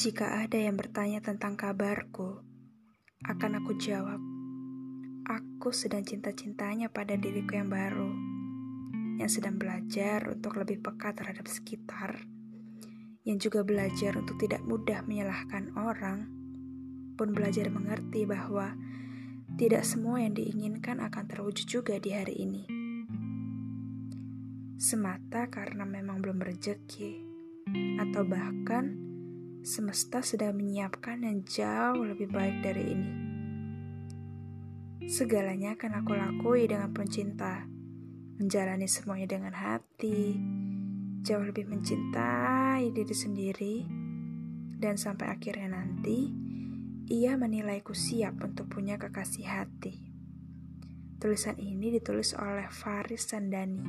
Jika ada yang bertanya tentang kabarku, akan aku jawab, aku sedang cinta-cintanya pada diriku yang baru, yang sedang belajar untuk lebih peka terhadap sekitar, yang juga belajar untuk tidak mudah menyalahkan orang, pun belajar mengerti bahwa tidak semua yang diinginkan akan terwujud juga di hari ini. Semata karena memang belum rezeki, atau bahkan semesta sedang menyiapkan yang jauh lebih baik dari ini. Segalanya akan aku lakui dengan penuh cinta, menjalani semuanya dengan hati, jauh lebih mencintai diri sendiri, dan sampai akhirnya nanti ia menilaiku siap untuk punya kekasih hati. Tulisan ini ditulis oleh Faris Sandani.